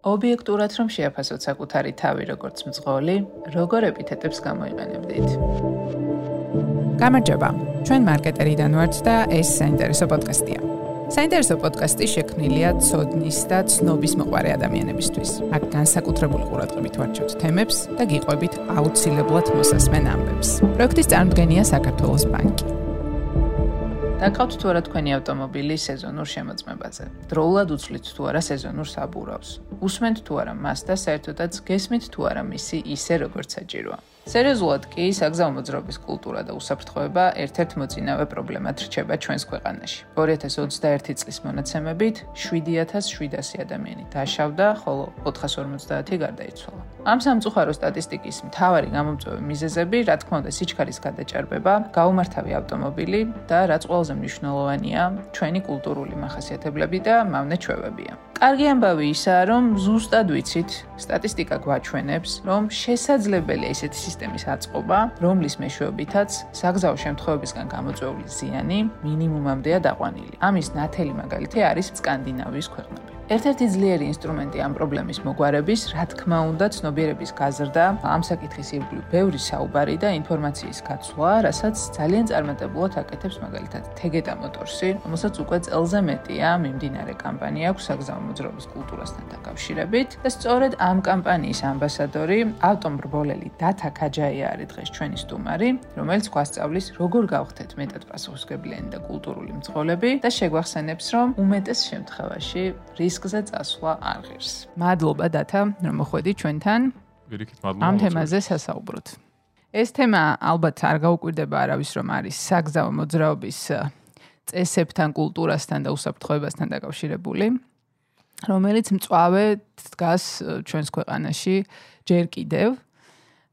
ობიექტურად რომ შეაფასოთ საკუთარი თავი როგორც მძღოლი, როგორ ეპითეტებს გამოიყენებდით? გამარჯობა. ჩვენ მარკეტერიდან ვართ და ეს საინტერესო პოდკასტია. საინტერესო პოდკასტი შექმნილია ცოდნის და ცნობის მოყარე ადამიანებისთვის. აქ განსაკუთრებული ყურადღებით ვარჩევთ თემებს და გიყვებით აუცილებლად მოსასმენ ამბებს. პროექტის წარმოდგენია საქართველოს ბანკი. დაკავთ თუ არა თქვენი ავტომობილი სეზონურ შემოწმებაზე? დროულად უცვლით თუ არა სეზონურ საბურავს? უსმენთ თუ არა მას და საერთოდაც გესმით თუ არა მისი ისე როგორც საჭიროა? სერიოზულად კი საგზაო მოძრაობის კულტურა და უსაფრთხოება ერთ-ერთ მოწინავე პრობლემად რჩება ჩვენს ქვეყანაში. 2021 წლის მონაცემებით 7700 ადამიანი დაშავდა, ხოლო 450 გარდაიცვალა. ამ სამწუხარო სტატისტიკის მთავარი გამომწვევი მიზეზები, რა თქმა უნდა, სიჩქარის გადაჭარბება, გაუმართავი ავტომობილი და რაც ყველაზე მნიშვნელოვანია, ჩვენი კულტურული მახასიათებლები და მავნე ჩვევებია. კარგი ამბავი ისაა, რომ ზუსტად ვიცით, სტატისტიკა გვაჩვენებს, რომ შესაძლებელია ესეთი სისტემის აწყობა, რომლის მეშვეობითაც საგზაო შემთხვევებისგან გამოწვეული ზიანი მინიმუმამდეა დაყვანილი. ამის ნათელი მაგალითი არის სკანდინავიის ქვეყნები. ერთ-ერთი ძლიერი ინსტრუმენტი ამ პრობლემის მოგვარების, რა თქმა უნდა, ცნობიერების გაზრდა, ამ საკითხის ირგვლივ ბევრი საუბარი და ინფორმაციის გაცვლა, რასაც ძალიან წარმატებულად აკეთებს მაგალითად Tegeta Motors-ი, რომელსაც უკვე წელზე მეტია მიმდინარე კამპანია აქვს საგზაო მოძრაობის კულტურასთან დაკავშირებით და სწორედ ამ კამპანიის ამბასადორი, ავტომბრბოლელი დათა ქაჯაია არის დღეს ჩვენი სტუმარი, რომელიც გვასწავლის როგორ გავხდეთ მეტად პასუხისგებლიანი და კულტურული მძღოლები და შეგვახსენებს, რომ უმეტეს შემთხვევაში რისკზე წასვლა არ ღირს. მადლობა დათა, რომ მოხვედი ჩვენთან. ვერიქით მადლობა. ამ თემაზე სასაუბროთ. ეს თემა ალბათ არ გაუკვირდება არავის, რომ არის საგზაო მოძრაობის წესებთან, კულტურასთან და უსაფრთხოებასთან დაკავშირებული. რომელიც მწვავე დგას ჩვენს ქვეყანაში ჯერ კიდევ.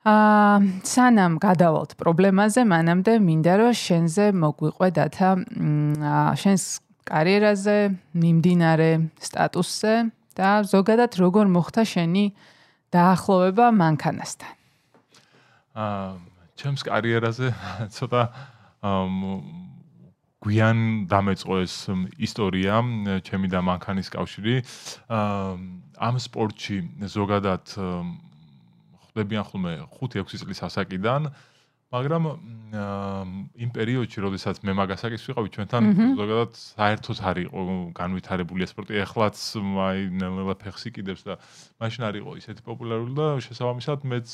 აა სანამ გადავალთ პრობლემაზე, მანამდე მინდა რომ შენზე მოგვიყვე დათა შენს კარიერაზე, მიმდინარე სტატუსზე და ზოგადად როგორ მოხდა შენი დაახლოვება მანქანასთან. აა ჩემს კარიერაზე ცოტა გვიან დამეწყო ეს ისტორია ჩემი და მანქანის კავშირი. აა ამ სპორტში ზოგადად ხდებიან ხოლმე 5-6 წლის ასაკიდან მაგრამ იმ პერიოდში, როდესაც მე მაგასაკის ვიყავი ჩვენთან ზოგადად საერთოდ არ იყო განვითარებული სპორტი. ეხლაც აი ნელა ფეხს იკიდებს და მაშინ არ იყო ისეთი პოპულარული და შესაბამისად მეც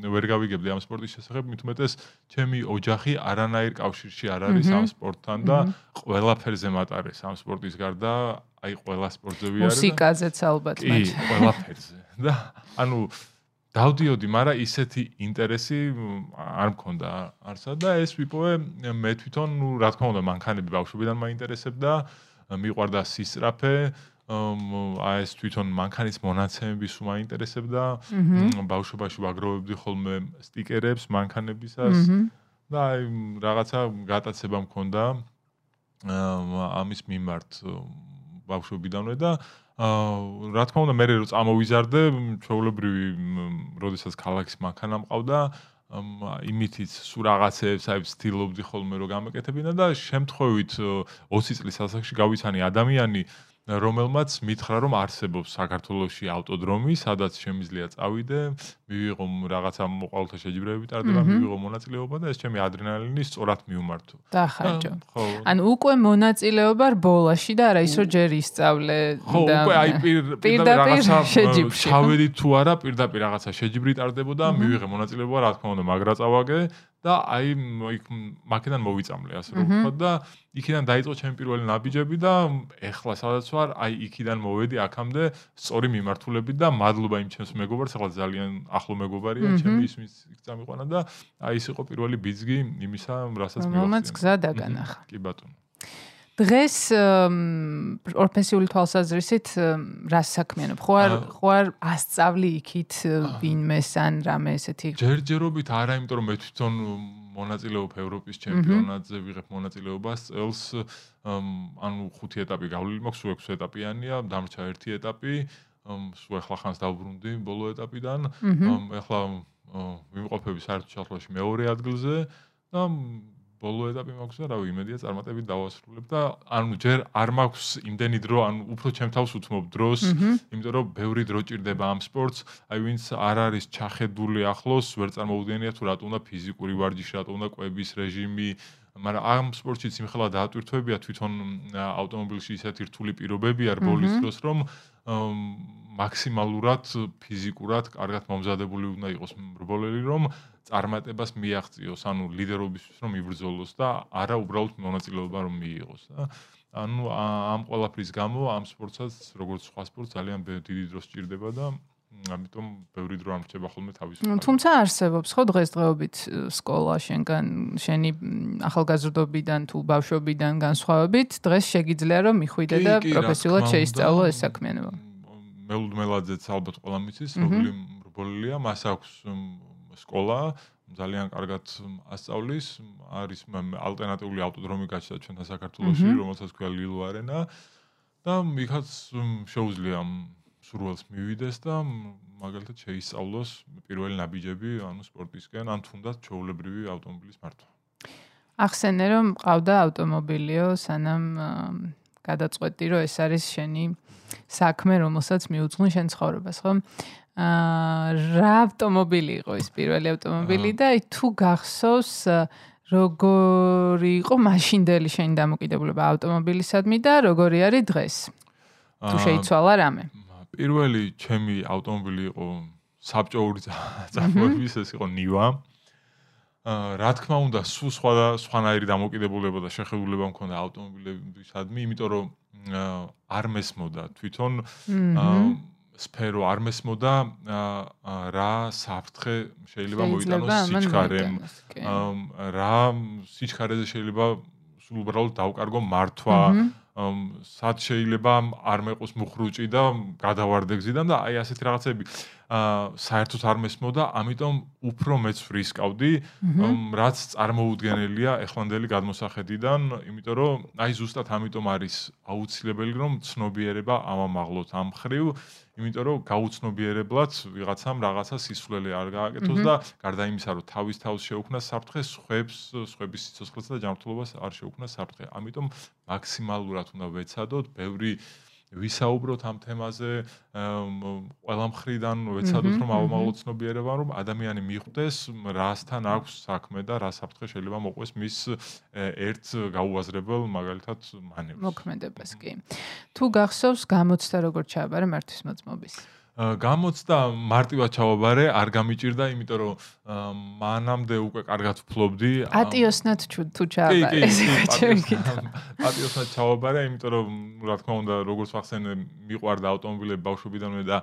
ვერ გავიგებდი ამ სპორტის შესახებ, მით უმეტეს ჩემი ოჯახი არანაირ კავშირში არ არის ამ სპორტთან და ყველაფერზე მატარეს ამ სპორტის გარდა, აი ყველა სპორტზევი არის. მუსიკაზეც ალბათ მე. კი, ყველაფერზე. და ანუ დავდიოდი, მაგრამ ისეთი ინტერესი არ მქონდა არსად და ეს ვიპოვე მე თვითონ, ну, რა თქმა უნდა, მანქანები ბავშვობიდან მაინტერესებდა, მიყვარდა სისწრაფე, აა ეს თვითონ მანქანის მონაცემები სულ მაინტერესებდა. ბავშვობაში ვაგროვებდი ხოლმე სტიკერებს მანქანებისას და აი რაღაცა გატაცება მქონდა ამის მიმართ ბავშვობიდანვე და აა რა თქმა უნდა მე რო წამოვიზარდე ჩვეულებრივი როდესაც ქალაქის მანქანა მყავდა იმითიც სულ რაღაცეებს აი ვცდილობდი ხოლმე რომ გამეკეთებინა და შემთხვევით 20 წლის ასაკში გავიცანი ადამიანი რომელმაც მითხრა რომ არსებობს საქართველოსში ავტოდრომი, სადაც შემიძლია წავიდე, მივიღო რაღაცა მოყალთა შეჯიბრებები ტარდება, მივიღო მონაწილეობა და ეს ჩემი ადრენალინი სწორად მიუმართო. დახარჯო. ანუ უკვე მონაწილეობა რბოლაში და არა ის რომ ჯერ ისწავლე და ხო, უკვე აი პირდაპირ შეჯიბრში. ჩავედი თუ არა პირდაპირ რაღაცა შეჯიბრი ტარდებოდა, მივიღე მონაწილეობა, რა თქმა უნდა, მაგრა წავაგე და აი იქ მაქედან მოვიწამლე ასე რომ ვთქვა და იქიდან დაიწყო ჩემი პირველი ნაბიჯები და ეხლა სადაც ვარ აი იქიდან მოვედი აქამდე სწორი მიმართულებით და მადლობა იმ ჩემს მეგობარს ეხლა ძალიან ახლო მეგობარია ჩემი ისმის იქ წამიყვანა და აი ეს იყო პირველი ბიძგი იმისა რასაც მივახცია მომაც გზა დაგანახა. კი ბატონო დღეს პროფესიული თვალსაზრისით რა საქმიანობ? ხო არ ხო არ ასწავლი იქით ვინმეს ან რამე ესეთი? ჯერჯერობით არა, იმიტომ რომ მე თვითონ მონაწილეობ ევროპის ჩემპიონატზე, ვიღებ მონაწილეობას წელს ანუ ხუთი ეტაპი გავლილი მაქვს, სულ ექვსი ეტაპიანია, დამრჩა ერთი ეტაპი, სულ ახლა ხანს დავბრუნდი ბოლო ეტაპიდან. ახლა ვიმყოფები საერთო ჩახლოში მეორე ადგილზე და ბოლო ეტაპი მაქვს და რავი, იმედია წარმატებით დავასრულებ და ანუ ჯერ არ მაქვს იმდენი დრო, ანუ უფრო ჩემ თავს უთმობ დროს, იმიტომ რომ ბევრი დრო ჭირდება ამ სპორტს. აი ვინც არ არის ჩახედული ახლოს, ვერ წარმოუდგენია თუ რატო უნდა ფიზიკური ვარჯიში, რატო უნდა კვების რეჟიმი, მაგრამ ამ სპორტშიც იმხელა დაატვირთვებია თვითონ ავტომობილში ისეთი რთული პირობები არ ბოლის დროს, რომ მაქსიმალურად ფიზიკურად კარგად მომზადებული უნდა იყოს მრბოლელი, რომ წარმატებას მიაღწიოს, ანუ ლიდერობისთვის რომ იბრძოლოს და არა უბრალოდ მონაწილეობა რომ მიიღოს და ანუ ამ ყოლაფრის გამო ამ სპორტსაც როგორც სხვა სპორტს ძალიან დიდი დრო სჭირდება და ამიტომ ბევრი დრო არ მრჩება ხოლმე თავისუფლად. თუმცა არსებობს ხო დღესდღეობით სკოლა შენგან შენი ახალგაზრდობიდან თუ ბავშვობიდან განსხვავებით დღეს შეგიძლია რომ მიხვიდე და პროფესიულად შეისწავლო ეს საქმიანობა. მელუდმელაძეც ალბათ ყველა მიცის როგორი მრბოლია მას აქვს სკოლა ძალიან კარგად ასწავლის, არის ალტერნატიული ავტოდრომი გაჩნდა ჩვენთან საქართველოში, რომელსაც ქვია ლილო არენა და მიქაც შეუძლია სურველს მივიდეს და მაგალითად შეისწავლოს პირველი ნაბიჯები ანუ სპორტისკენ, ან თუნდაც ჩაოლებრივი ავტომობილის მართვა. ახსენე რომ ყავდა ავტომობილიო, სანამ გადაწყვეტი რომ ეს არის შენი საქმე, რომელსაც მიუძღვნ შენ ცხოვრებას, ხო? აა რა ავტომობილი იყო ეს პირველი ავტომობილი და თუ გახსოვს როგორი იყო მაშინდელი შენი დამოკიდებულება ავტომობილისადმი და როგორი არის დღეს? თუ შეიცვალა რამე? პირველი ჩემი ავტომობილი იყო საბჭოური წარმოების ეს იყო ნივა. აა რა თქმა უნდა, სულ სხვა სხვანაირი დამოკიდებულება და შეხედულება მქონდა ავტომობილებისადმი, იმიტომ რომ არ მესმოდა თვითონ აა სფერო არ მესმოდა რა საფრთხე შეიძლება მოიტანოს სიჩქარემ. რა სიჩქარეზე შეიძლება სულ უბრალოდ დავკარგო მართვა. სად შეიძლება არ მეყოს მუხრუჭი და გადავარდე გზიდან და აი ასეთი რაღაცები. აა საერთოდ არ მესმოდა, ამიტომ უფრო მეც ვრისკავდი, რაც წარმოუდგენელია ეხლანდელი გადმოსახედიდან, იმიტომ რომ აი ზუსტად ამიტომ არის აუცილებელი რომ ცნობიერება ამამაღლოთ ამ ხრივ, იმიტომ რომ გაუცნობიერებლად ვიღაცამ რაღაცა სისულელე არ გააკეთოს და გარდა იმისა, რომ თავის თავს შეუქმნას საფრთხე, სხვებს, სხვების სიცოცხლეს და ჯანმრთელობას არ შეუქმნას საფრთხე. ამიტომ მაქსიმალურად უნდა ვეცადოთ, ბევრი ვისაუბროთ ამ თემაზე ყველა მხრიდან ვეცადოთ რომ ავმაღლოთ ცნობიერება რომ ადამიანი მიხვდეს რასთან აქვს საქმე და რა საფრთხე შეიძლება მოყვეს მის ერთ გაუაზრებელ მაგალითად მანევრს მოქმედებას კი. თუ გახსოვს გამოცდა როგორ ჩააბარე მართვის მოწმობის გამოცდა მარტივად ჩავაბარე, არ გამიჭირდა, იმიტომ რომ მანამდე უკვე კარგად ვფლობდი. პატიოსნად თუ ჩავაბარე, ესე გაჩვენე. პატიოსნად ჩავაბარე, იმიტომ რომ რა თქმა უნდა, როგორც ვახსენე, მიყვარდა ავტომობილები ბავშვობიდანვე და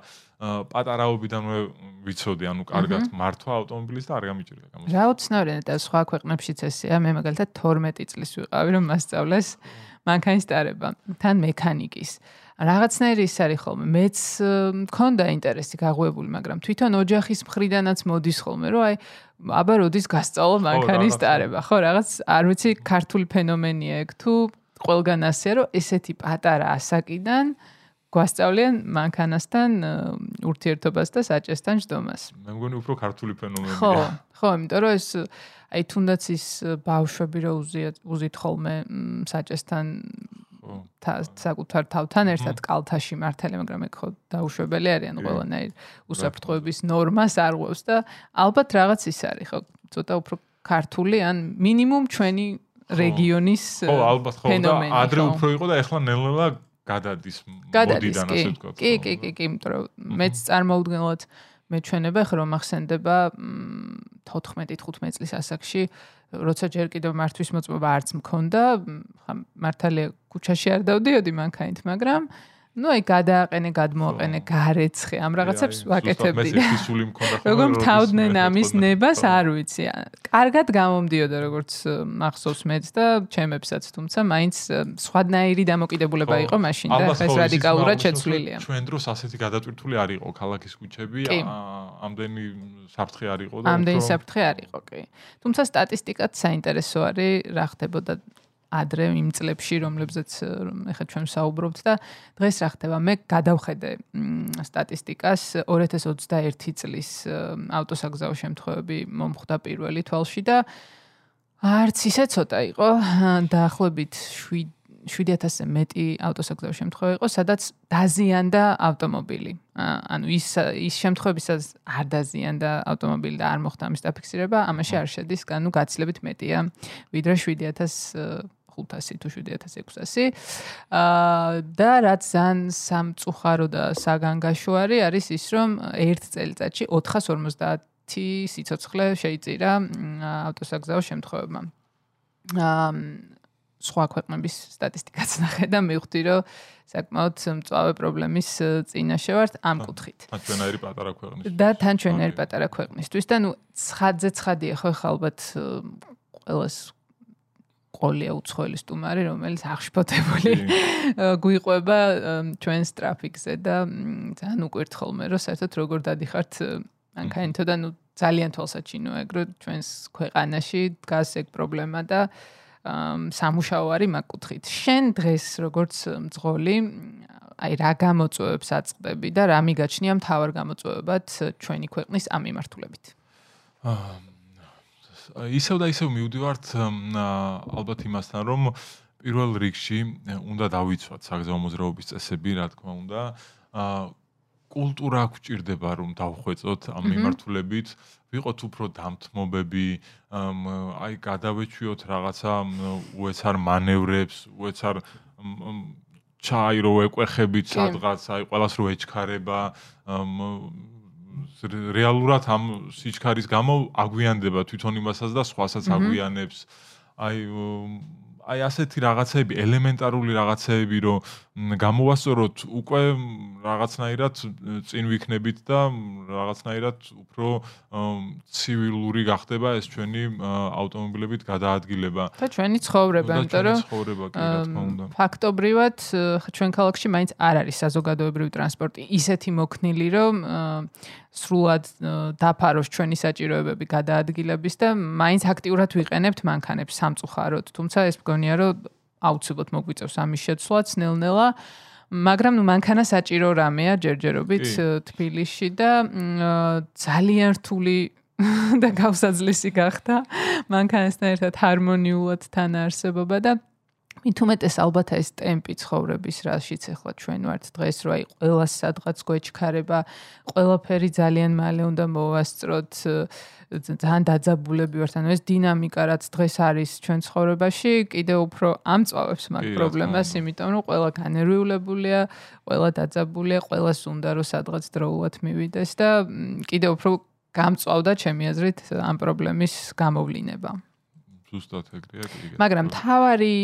პატარაობიდანვე ვიცოდი, ანუ კარგად მართვა ავტომობილის და არ გამიჭირდა გამოცდა. რა უცნაური და სხვა ქვეყნებშიც ესეა, მე მაგალითად 12 წლის ვიყავი, რომ მასწავლეს მანქანის ტარება, თან მექანიკის. რაღაცნაირი ის არის ხოლმე. მეც მქონდა ინტერესი გაღვებული, მაგრამ თვითონ ოჯახის მხრიდანაც მოდის ხოლმე, რომ აი აბა როდის გასწავლო მანქანის ტარება, ხო, რაღაც არ ვიცი, ქართული ფენომენია ეგ თუ ყველგან ასეა, რომ ესეთი პატარა ასაკიდან გვასწავლიან მანქანასთან ურთიერთობას და საჭესთან ჯდომას. მე მგონი უფრო ქართული ფენომენია. ხო, ხო, იმიტომ რომ ეს აი თუნდაც ის ბავშვები რო უზიათ უზით ხოლმე საჭესთან საკუთარ თავთან ერთად კალთაში მართალი, მაგრამ ეგ ხო დაუშვებელი არის, ანუ ყველანაირ უსაფრთხოების ნორმას არღვევს და ალბათ რაღაც ის არის, ხო, ცოტა უფრო ქართული ან მინიმუმ ჩვენი რეგიონის ხო, ალბათ ხო და ადრე უფრო იყო და ეხლა ნელ-ნელა გადადის მოდიდან ასე ვთქვა. კი, კი, კი, კი, იმიტომ რომ მეც წარმოუდგენლად მეჩვენება ხრო მახსენდება 14-15 წლის ასაკში როცა ჯერ კიდევ მართვის მოწმობა არც მქონდა, ხა მართალია ქუჩაში არ დავდიოდი მანქანით, მაგრამ ну აი გადააყენე, გადმოაყენე, გარეცხე, ამ რაღაცებს ვაკეთებდი. როგორ თავდნენ ამის ნებას არ ვიცი. კარგად გამომდიოდა როგორც მახსოვს მეც და ჩემებსაც, თუმცა მაინც სხვადნაირი დამოკიდებულება იყო მაშინ და ეს რადიკალურად შეცვლილია. ჩვენ დროს ასეთი გადატვირთული არ იყო ქალაქის ქუჩები, ამდენი საფრთხე არ იყო და ამდენი საფრთხე არ იყო, კი. თუმცა სტატისტიკაც საინტერესო არის, რა ხდებოდა ადრე იმ წლებში, რომლებზეც ეხლა ჩვენ საუბრობთ და დღეს რა ხდება? მე გადავხედე სტატისტიკას 2021 წლის ავტოსაგზაო შემთხვევები მომხდა პირველი თვალში და არც ისე ცოტა იყო დაახლოებით 7 7000-ზე მეტი ავტოსაგზაო შემთხვევა იყო, სადაც დაზიანდა ავტომობილი. ანუ ის ის შემთხვევები, სადაც არ დაზიანდა ავტომობილი და არ მოხდა ამის დაფიქსირება, ამაში არ შედის, ანუ გაცილებით მეტია ვიდრე 7500 500 თუ 7600. აა და რაც ზან სამწუხარო და საგანგაშო არის ის, რომ ერთ წელიწადში 450 სიცოცხლე შეიწირა ავტოსაგზაო შემთხვევებმა. აა სხვა ქვეყნების სტატისტიკაც ნახე და მივხვდი, რომ საკმაოდ მწვავე პრობლემის წინაშე ვართ ამ კუთხით. თან ჩვენაერი პატარა ქვეყნის. და თან ჩვენაერი პატარა ქვეყნისთვის და ნუ ცხადზე ცხადია ხო ხა ალბათ ყოველს ყოლია უცხოელი სტუმარი, რომელიც აღშფოთებული გვიყვება ჩვენს ტრაფიკზე და ძალიან უკვირთ ხოლმე, რომ საერთოდ როგორ დადიხართ მანქანითო და ნუ ძალიან თვალსაჩინოა ეგ რომ ჩვენს ქვეყანაში დგას ეგ პრობლემა და სამუშაო არის მაგ კუთხით. შენ დღეს როგორც მძღოლი აი რა გამოწვევებს აწყდები და რა მიგაჩნია მთავარ გამოწვევებად ჩვენი ქვეყნის ამ მიმართულებით? აა ისევ და ისევ მივდივართ ალბათ იმასთან რომ პირველ რიგში უნდა დავიცვათ საგზაო მოძრაობის წესები, რა თქმა უნდა. კულტურა გვჭირდება რომ დავხვეწოთ ამ მიმართულებით, ვიყოთ უფრო დამთმობები, აი გადავეჩვიოთ რაღაცა უეცარ მანევრებს, უეცარ ჩაირო ეკვეხებით სადღაც, აი ყოველას რო ეჩქარება რეალურად ამ სიჩქარის გამო აგვიანდება თვითონ იმასაც და სხვასაც აგვიანებს. აი აი ასეთი რაღაცები, ელემენტარული რაღაცები, რომ გამოვასწოროთ უკვე რაღაცნაირად წინ ვიქნებით და რაღაცნაირად უფრო ცივილური გახდება ეს ჩვენი ავტომობილებით გადაადგილება. და ჩვენი ცხოვრება, იმიტომ რომ ცხოვრება კი რა თქმა უნდა. ფაქტობრივად ჩვენ ქალაქში მაინც არ არის საზოგადოებრივი ტრანსპორტი ისეთი მოქნილი, რომ სრულად დაფაროს ჩვენი საჭიროებები გადაადგილების და მაინც აქტიურად ვიყენებთ მანქანებს სამწუხაროდ. თუმცა ეს მგონია, რომ აუცილებლად მოგვიწევს ამის შეცვლა ცნელ-ნელა. მაგრამ ნუ მანქანა საჭირო რამეა ჯერჯერობით თბილისში და ძალიან რთული და გავსაძლისი გახდა მანქანასთან ერთად ჰარმონიულად თან არსებობა და მით უმეტეს ალბათ ეს ტემპი ცხოვრების რაშიც ახლა ჩვენ ვართ დღეს რო აი ყველა სადღაც გვეჩქარება ყველაფერი ძალიან მალე უნდა მოვასწროთ ძალიან დაძაბულები ვართ ანუ ეს დინამიკა რაც დღეს არის ჩვენ ცხოვრებაში კიდე უფრო ამწავებს მაგ პრობლემას იმიტომ რომ ყველა განერვიულებულია ყველა დაძაბულია ყველას უნდა რომ სადღაც დროულად მივიდეს და კიდე უფრო გამწავდა ჩემი აზრით ამ პრობლემის გამოვლინება ზუსტად ეგრეა კი. მაგრამ თავარი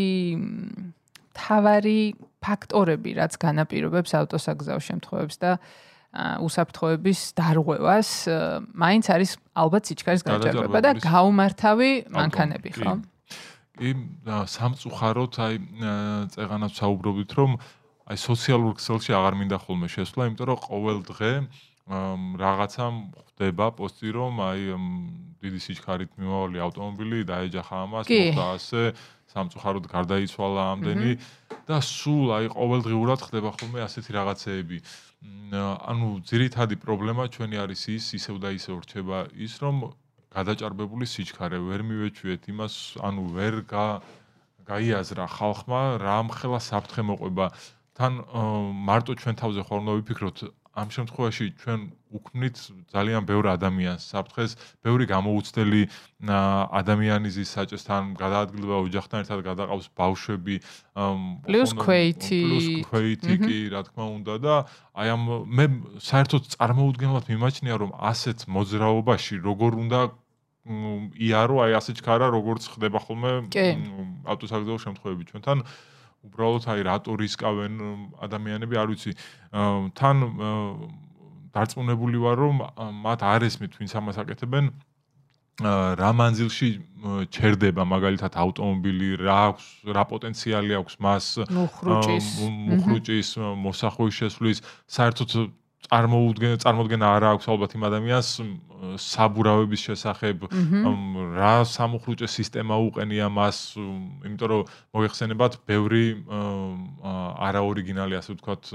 თავარი ფაქტორები, რაც განაპირობებს ავტოსაგზაო შემთხვევებს და უსაფრთხოების დარღვევას, მაინც არის ალბათ სიჩქარის გაჭირვება და გაუმართავი მანქანები, ხო? კი, სამწუხაროდ აი წეღანაც საუბრობთ, რომ აი სოციალურ ქსელში აღარ მინდა ხოლმე შესვლა, იმიტომ რომ ყოველ დღე რაღაცა ხდება პოსტი რომ აი დიდი სიჩქარით მიმავალი ავტომობილი დაეჯახა ამას და ასე სამწუხაროდ გარდაიცვალა ამდენი და სულ აი ყოველდღიურად ხდება ხოლმე ასეთი რაღაცეები. ანუ ძირითადი პრობლემა ჩვენი არის ის ისევ და ისევ რჩება ის რომ გადაჭარბებული სიჩქარე ვერ მივეჩვიეთ იმას ანუ ვერ გაიაზრა ხალხმა რა მხელა საფრთხე მოყვება თან მარტო ჩვენ თავზე ხოლმე ვიფიქროთ ამ შემთხვევაში ჩვენ უქმნით ძალიან ბევრ ადამიანს. საფრთხეს, ბევრი გამოუცდელი ადამიანი ზის საჭესთან გადაადგილება ოჯახთან ერთად გადაყავს ბავშვები, პლუს ქვეითი, პლუს ქვეითი კი, რა თქმა უნდა და აი ამ მე საერთოდ წარმოუდგენლად მიმაჩნია რომ ასეთ მოძრაობაში როგორ უნდა იარო აი ასე ჩქარა როგორც ხდება ხოლმე ავტოსაგზაო შემთხვევები ჩვენთან უბრალოდ აი რატო რისკავენ ადამიანები არ ვიცი. თან დარწმუნებული ვარ რომ მათ არ ესმით ვინც ამას აკეთებენ რა მანძილში ჩერდება მაგალითად ავტომობილი რა აქვს რა პოტენციალი აქვს მას მუხრუჭის. მოსახვის შესვლის საერთოდ წარმოუდგენ წარმოუდგენა არა აქვს ალბათ იმ ადამიანს საბურავების შესახებ რა სამუხრუჭე სისტემა უყენია მას იმიტომ რომ მოიხსენებათ ბევრი არაორიგინალი ასე ვთქვათ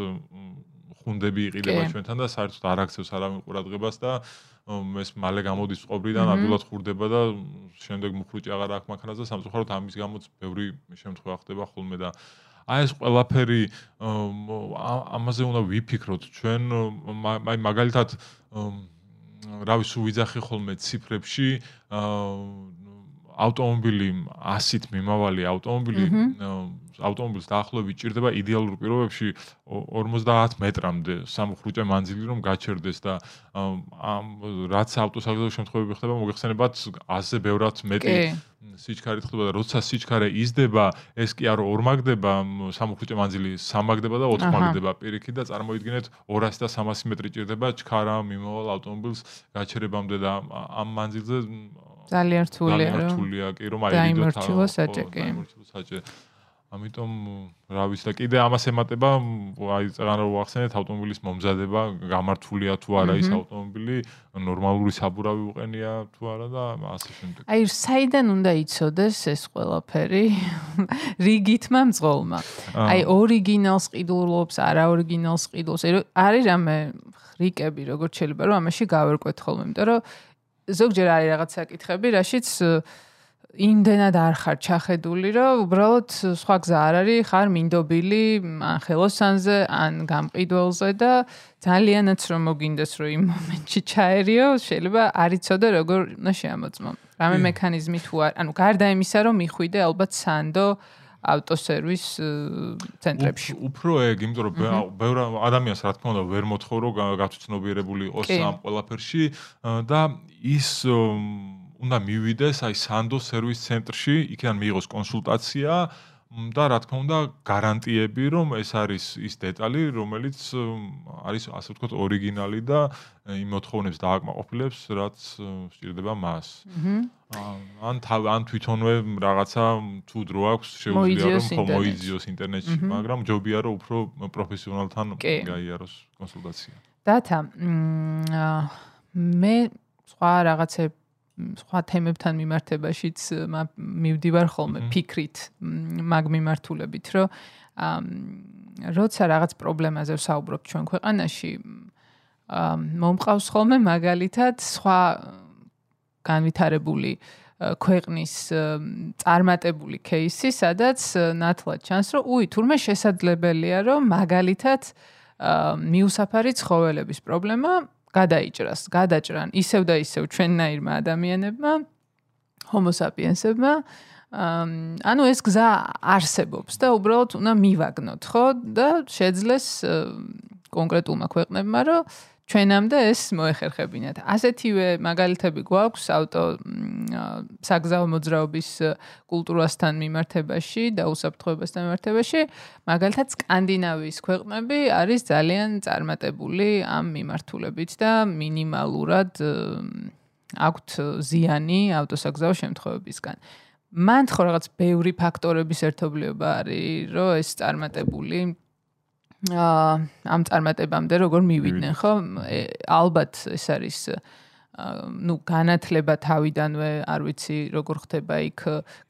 ხუნდები იყიდება ჩვენთან და საერთოდ არ აქცევს არავინ ყურადღებას და ეს მალე გამოდის ყობრიდან, ადვილად ხურდება და შემდეგ მუხრუჭი აღარ აქვს მანქანაზე და სამწუხაროდ ამის გამოც ბევრი შემთხვევა ხდება ხოლმე და აი ეს ყველაფერი ამაზე უნდა ვიფიქროთ. ჩვენ აი მაგალითად რავი სულ ვიძახი ხოლმე ციფრებში ავტომობილი 100-ით მიმავალი ავტომობილი ავტომობილს დაახლოებით ჭირდება იდეალურ პირობებში 50 მეტრამდე. სამხრუჭე მანძილი რომ გაჩერდეს და ამ რაც ავტოსაგზაო შემთხვევები ხდება მოგეხსენებათ აზე ბევრად მეტი სიჩქარე ხდება და როცა სიჩქარე იზრდება ეს კი არ ორმაგდება სამხრუჭე მანძილი სამაგდება და ოთხმაგდება პირიქით და წარმოიდგინეთ 200 და 300 მეტრი ჭირდება ჩქარა მიმავალ ავტომობილს გაჩერებამდე და ამ მანძილზე ძალიან რთულია რომ ძალიან რთულია კი რომ აი ვიდეო საჭე საჭე ამიტომ რა ვიცი და კიდე ამას ემატება აი წეგან რო ვახსენეთ ავტომობილის მომზადება გამართულია თუ არა ის ავტომობილი ნორმალური საბურავი უყენია თუ არა და ასე შემდეგ. აი საიდან უნდა იცოდეს ეს ყველაფერი? რიგითმა მძღოლმა. აი ორიგინალს ყიდულობს არა ორიგინალს ყიდულობს არის რამე რიკები როგორც შეიძლება რომ ამაში გავერკვეთ ხოლმე იმიტომ რომ ზოგჯერ არის რაღაც საკითხები, რაშიც იმდენად არ ხარ ჩახედული, რომ უბრალოდ სხვა გზა არ არის, ხარ მინდობილი ან ხელოსანზე, ან გამყიდველზე და ძალიანაც რომ მოგინდეს რომ იმ მომენტში ჩაერიო, შეიძლება არ იცოდე როგორ უნდა შეამოწმო. რამე მექანიზმი თუ არ, ანუ გარდა იმისა რომ მიხვიდე ალბათ სანდო ავტოსერვის ცენტრებში. უფრო ეგ, იმიტომ რომ ბევრ ადამიანს რა თქმა უნდა ვერ მოთხოვ რომ გაცნობიერებული იყოს ამ ყველაფერში და ის უნდა მივიდეს აი სანდო სერვის ცენტრში, იქიდან მიიღოს კონსულტაცია და რა თქმა უნდა გარანტიები რომ ეს არის ის დეტალი რომელიც არის ასე ვთქვათ ორიგინალი და იმ მოთხოვნებს დააკმაყოფილებს რაც სჭირდება მას. ან ან თვითონვე რაღაცა თუ დრო აქვს შეუძლია რომ მოიძიოს ინტერნეტში, მაგრამ ჯობია რომ უფრო პროფესიონალთან გაიაროს კონსულტაცია. დათა მე სხვა რაღაცებს სხვა თემებთან მიმართებაშიც მივდივარ ხოლმე ფიქრით მაგ მიმართულებით, რომ როცა რაღაც პრობლემაზე ვსაუბრობთ ჩვენ ქვეყანაში, მომყავს ხოლმე მაგალითად სხვა განვითარებული ქვეყნის წარმატებული кейსი, სადაც ნათლად ჩანს, რომ უი, თურმე შესაძლებელია, რომ მაგალითად მიუსაფარი ცხოველების პრობლემა გადაიჭრას, გადაჭრან ისევ და ისევ ჩვენნაირმა ადამიანებმა, homo sapiensებმა. ანუ ეს გზა არსებობს და უბრალოდ უნდა მივაგნოთ, ხო? და შეძლეს კონკრეტულმა ქვეყნებმა, რომ ჩვენამდე ეს მოეხერხებინათ. ასეთივე მაგალითები გვაქვს ავტო საგზაო მოძრაობის კულტურასთან მიმართებაში და უსაფრთხოებასთან მიმართებაში. მაგალითად სკანდინავიის ქვეყნები არის ძალიან წარმატებული ამ მიმართულებით და მინიმალურად აქვთ ზიანი ავტოსაგზაო შემთხვევებისგან. მან ხო რაღაც ბევრი ფაქტორების ერთობლიობა არის, რომ ეს წარმატებული ამ წარმატებამდე როგორ მივიდნენ ხო ალბათ ეს არის ну განათლება თავიდანვე არ ვიცი როგორ ხდება იქ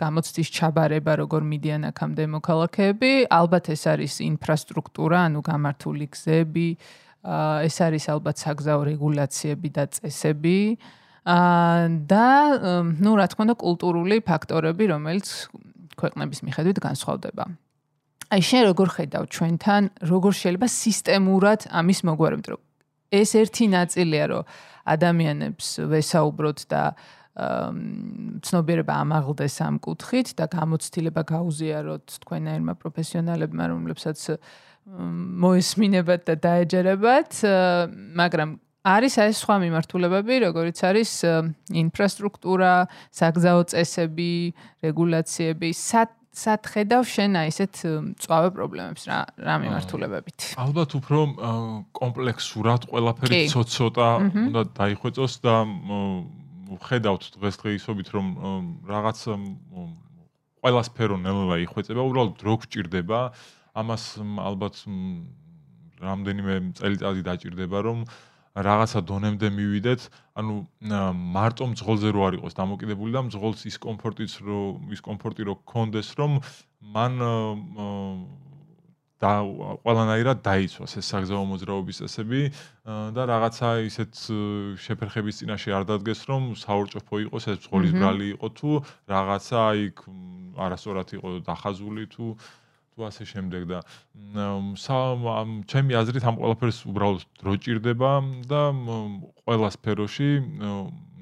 გამოცდის ჩაბარება როგორ მიდიან აქამდე მოქალაქეები ალბათ ეს არის ინფრასტრუქტურა ანუ გამართული გზები ეს არის ალბათ საგზაო რეგულაციები და წესები და ну რა თქმა უნდა კულტურული ფაქტორები რომელიც ქვეყნების მიხედვით განსხვავდება აი შენ როგორ ხედავ ჩვენთან? როგორ შეიძლება სისტემურად ამის მოგვარებით რომ ეს ერთი ნაწილია რომ ადამიანებს ვესაუბროთ და ცნობიერება ამაღლდეს ამ კუთხით და გამოცდილება გაუზიაროთ თქვენაირმა პროფესიონალებმა რომლებსაც მოესმინებათ და დაეჯერებათ. მაგრამ არის აი სხვა მიმართულებები როგორიც არის ინფრასტრუქტურა საგზაო წესები რეგულაციები სად სათხედავ შენ აი ესეთ წვავე პრობლემებს რა რა მიმართულებებით. ალბათ უფრო კომპლექსურად ყველაფერი ცოტა უნდა დაიხვეწოს და ხედავთ დღესდღეობით რომ რაღაც ყველა სფერო ნელა იხვეწება, უბრალოდ დრო გჭირდება. ამას ალბათ რამდენიმე წელიწადი დაჭირდება რომ რაღაცა დონემდე მივიდეთ, ანუ მარტო მძღოლზე რო არ იყოს დამოკიდებული და მძღოლს ის კომფორტიც რო ის კომფორტი რო გქონდეს, რომ მან და ყველანაირად დაიცვას ეს საგზაო მოძრაობის წესები და რაღაცა ისეთ შეფერხების წინაშე არ დადგეს რომ საურჭოფო იყოს ეს ბრძოლის ბრალი იყო თუ რაღაცა იქ არასწორად იყო დახაზული თუ თუ ასე შემდეგ და ჩემი აზრით ამ ყველაფერს უბრალოდ დრო ჭირდება და ყველა სფეროში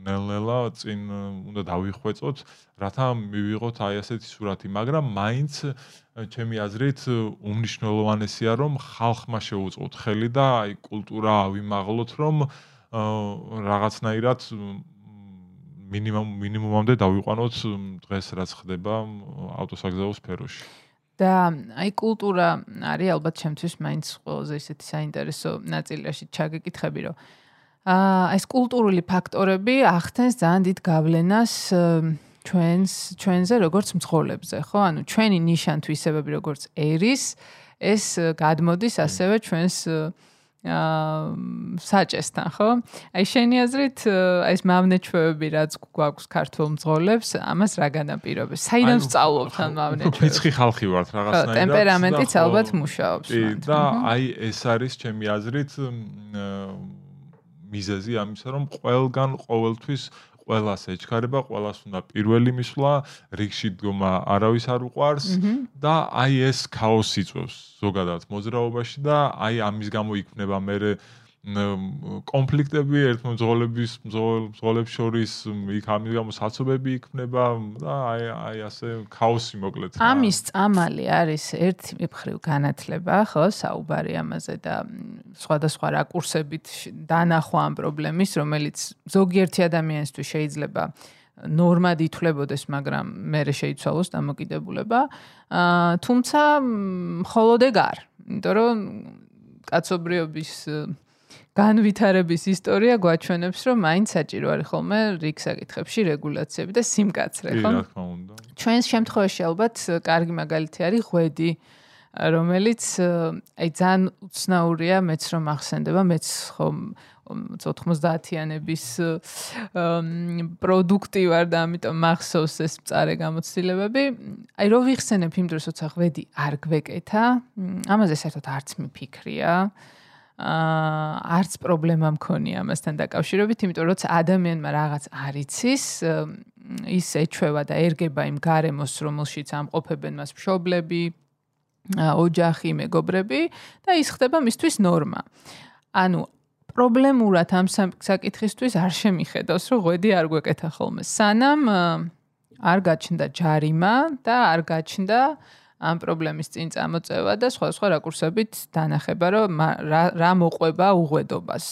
ნელ-ნელა წინ უნდა დავიხვეწოთ, რათა მივიღოთ აი ასეთი სურათი, მაგრამ მაინც ჩემი აზრით უმნიშვნელოვანესია რომ ხალხმა შეუწყოთ ხელი და აი კულტურა ავიმაღლოთ რომ რაღაცნაირად მინიმუმ მინიმუმამდე დავიყვანოთ დღეს რაც ხდება ავტოსაგზაო სფეროში. და აი კულტურა არის ალბათ ჩემთვის მაინც ყველაზე ისეთი საინტერესო ნაწილი, რაში ჩაგეკითხები, რომ აა ეს კულტურული ფაქტორები ახდენს ძალიან დიდ გავლენას ჩვენს ჩვენზე როგორც მძღოლებზე, ხო? ანუ ჩვენი ნიშან თვისებები როგორც ერის ეს გადმოდის ასევე ჩვენს აა საჭესთან, ხო? აი შენი აზრით აი ეს მავნეჩვევები რაც გვაქვს ქართულ მძღოლებს, ამას რა განაპირობებს? საიდან სწავლობთ ამ მავნეჩვევებს? ფიცხი ხალხი ვართ რაღაცნაირად. ტემპერამენტიც ალბათ მუშაობს. და აი ეს არის ჩემი აზრით აა მიზეზი ამისა, რომ ყველგან ყოველთვის ყველას ეჩქარება, ყველას უნდა პირველი მისვლა, რიგში დგომა არავის არ უყვარს და აი ეს ქაოსი წვევს ზოგადად მოძრაობაში და აი ამის გამო იქნება მე კონფლიქტები ერთმოძღოლების მძღოლებს შორის იქ ამის გამო საცობები იქნება და აი აი ასე ქაოსი მოკლედ. ამის წამალი არის ერთი მხრივ განათლება, ხო, საუბარი ამაზე და სხვადასხვა რაკურსებით დანახვა ამ პრობლემის, რომელიც ზოგიერთი ადამიანისთვის შეიძლება ნორმად ითვლებოდეს, მაგრამ მე შეიცვალოს დამოკიდებულება. აა თუმცა მხოლოდ ეგ არ, იმიტომ რომ კაცობრიობის განვითარების ისტორია გვაჩვენებს, რომ მაინც საჭირო არის ხოლმე რიგ საკითხებში რეგულაციები და სიმკაცრე, ხო? რა თქმა უნდა. ჩვენს შემთხვევაში ალბათ კარგი მაგალითი არის ღვედი, რომელიც აი ძალიან უცნაურია, მეც რომ ახსენდება, მეც ხომ 90-იანების პროდუქტი ვარ და ამიტომ მახსოვს ეს წარე გამოცდილებები. აი რო ვიხსენებ იმ დროს, როცა ღვედი არ გვეკეთა, ამაზე საერთოდ არც მიფიქრია. აა არც პრობლემა მქონია ამასთან დაკავშირებით, იმიტომ რომ ადამიანმა რაღაც არიცის, ის ეჩვევა და ერგება იმ გარემოს, რომელშიც ამყოფებენ მას მშობლები, ოჯახი, მეგობრები და ის ხდება მისთვის ნორმა. ანუ პრობლემურად ამ საკითხისთვის არ შემიხედავს, რომ ღვედი არ გვეკეთა ხოლმე. სანამ არ გაჩნდა ჯარიმა და არ გაჩნდა ამ პრობლემის წინ წამოწევა და სხვა სხვა რაკურსებით დანახება, რომ რა რა მოყვება უღვედობას.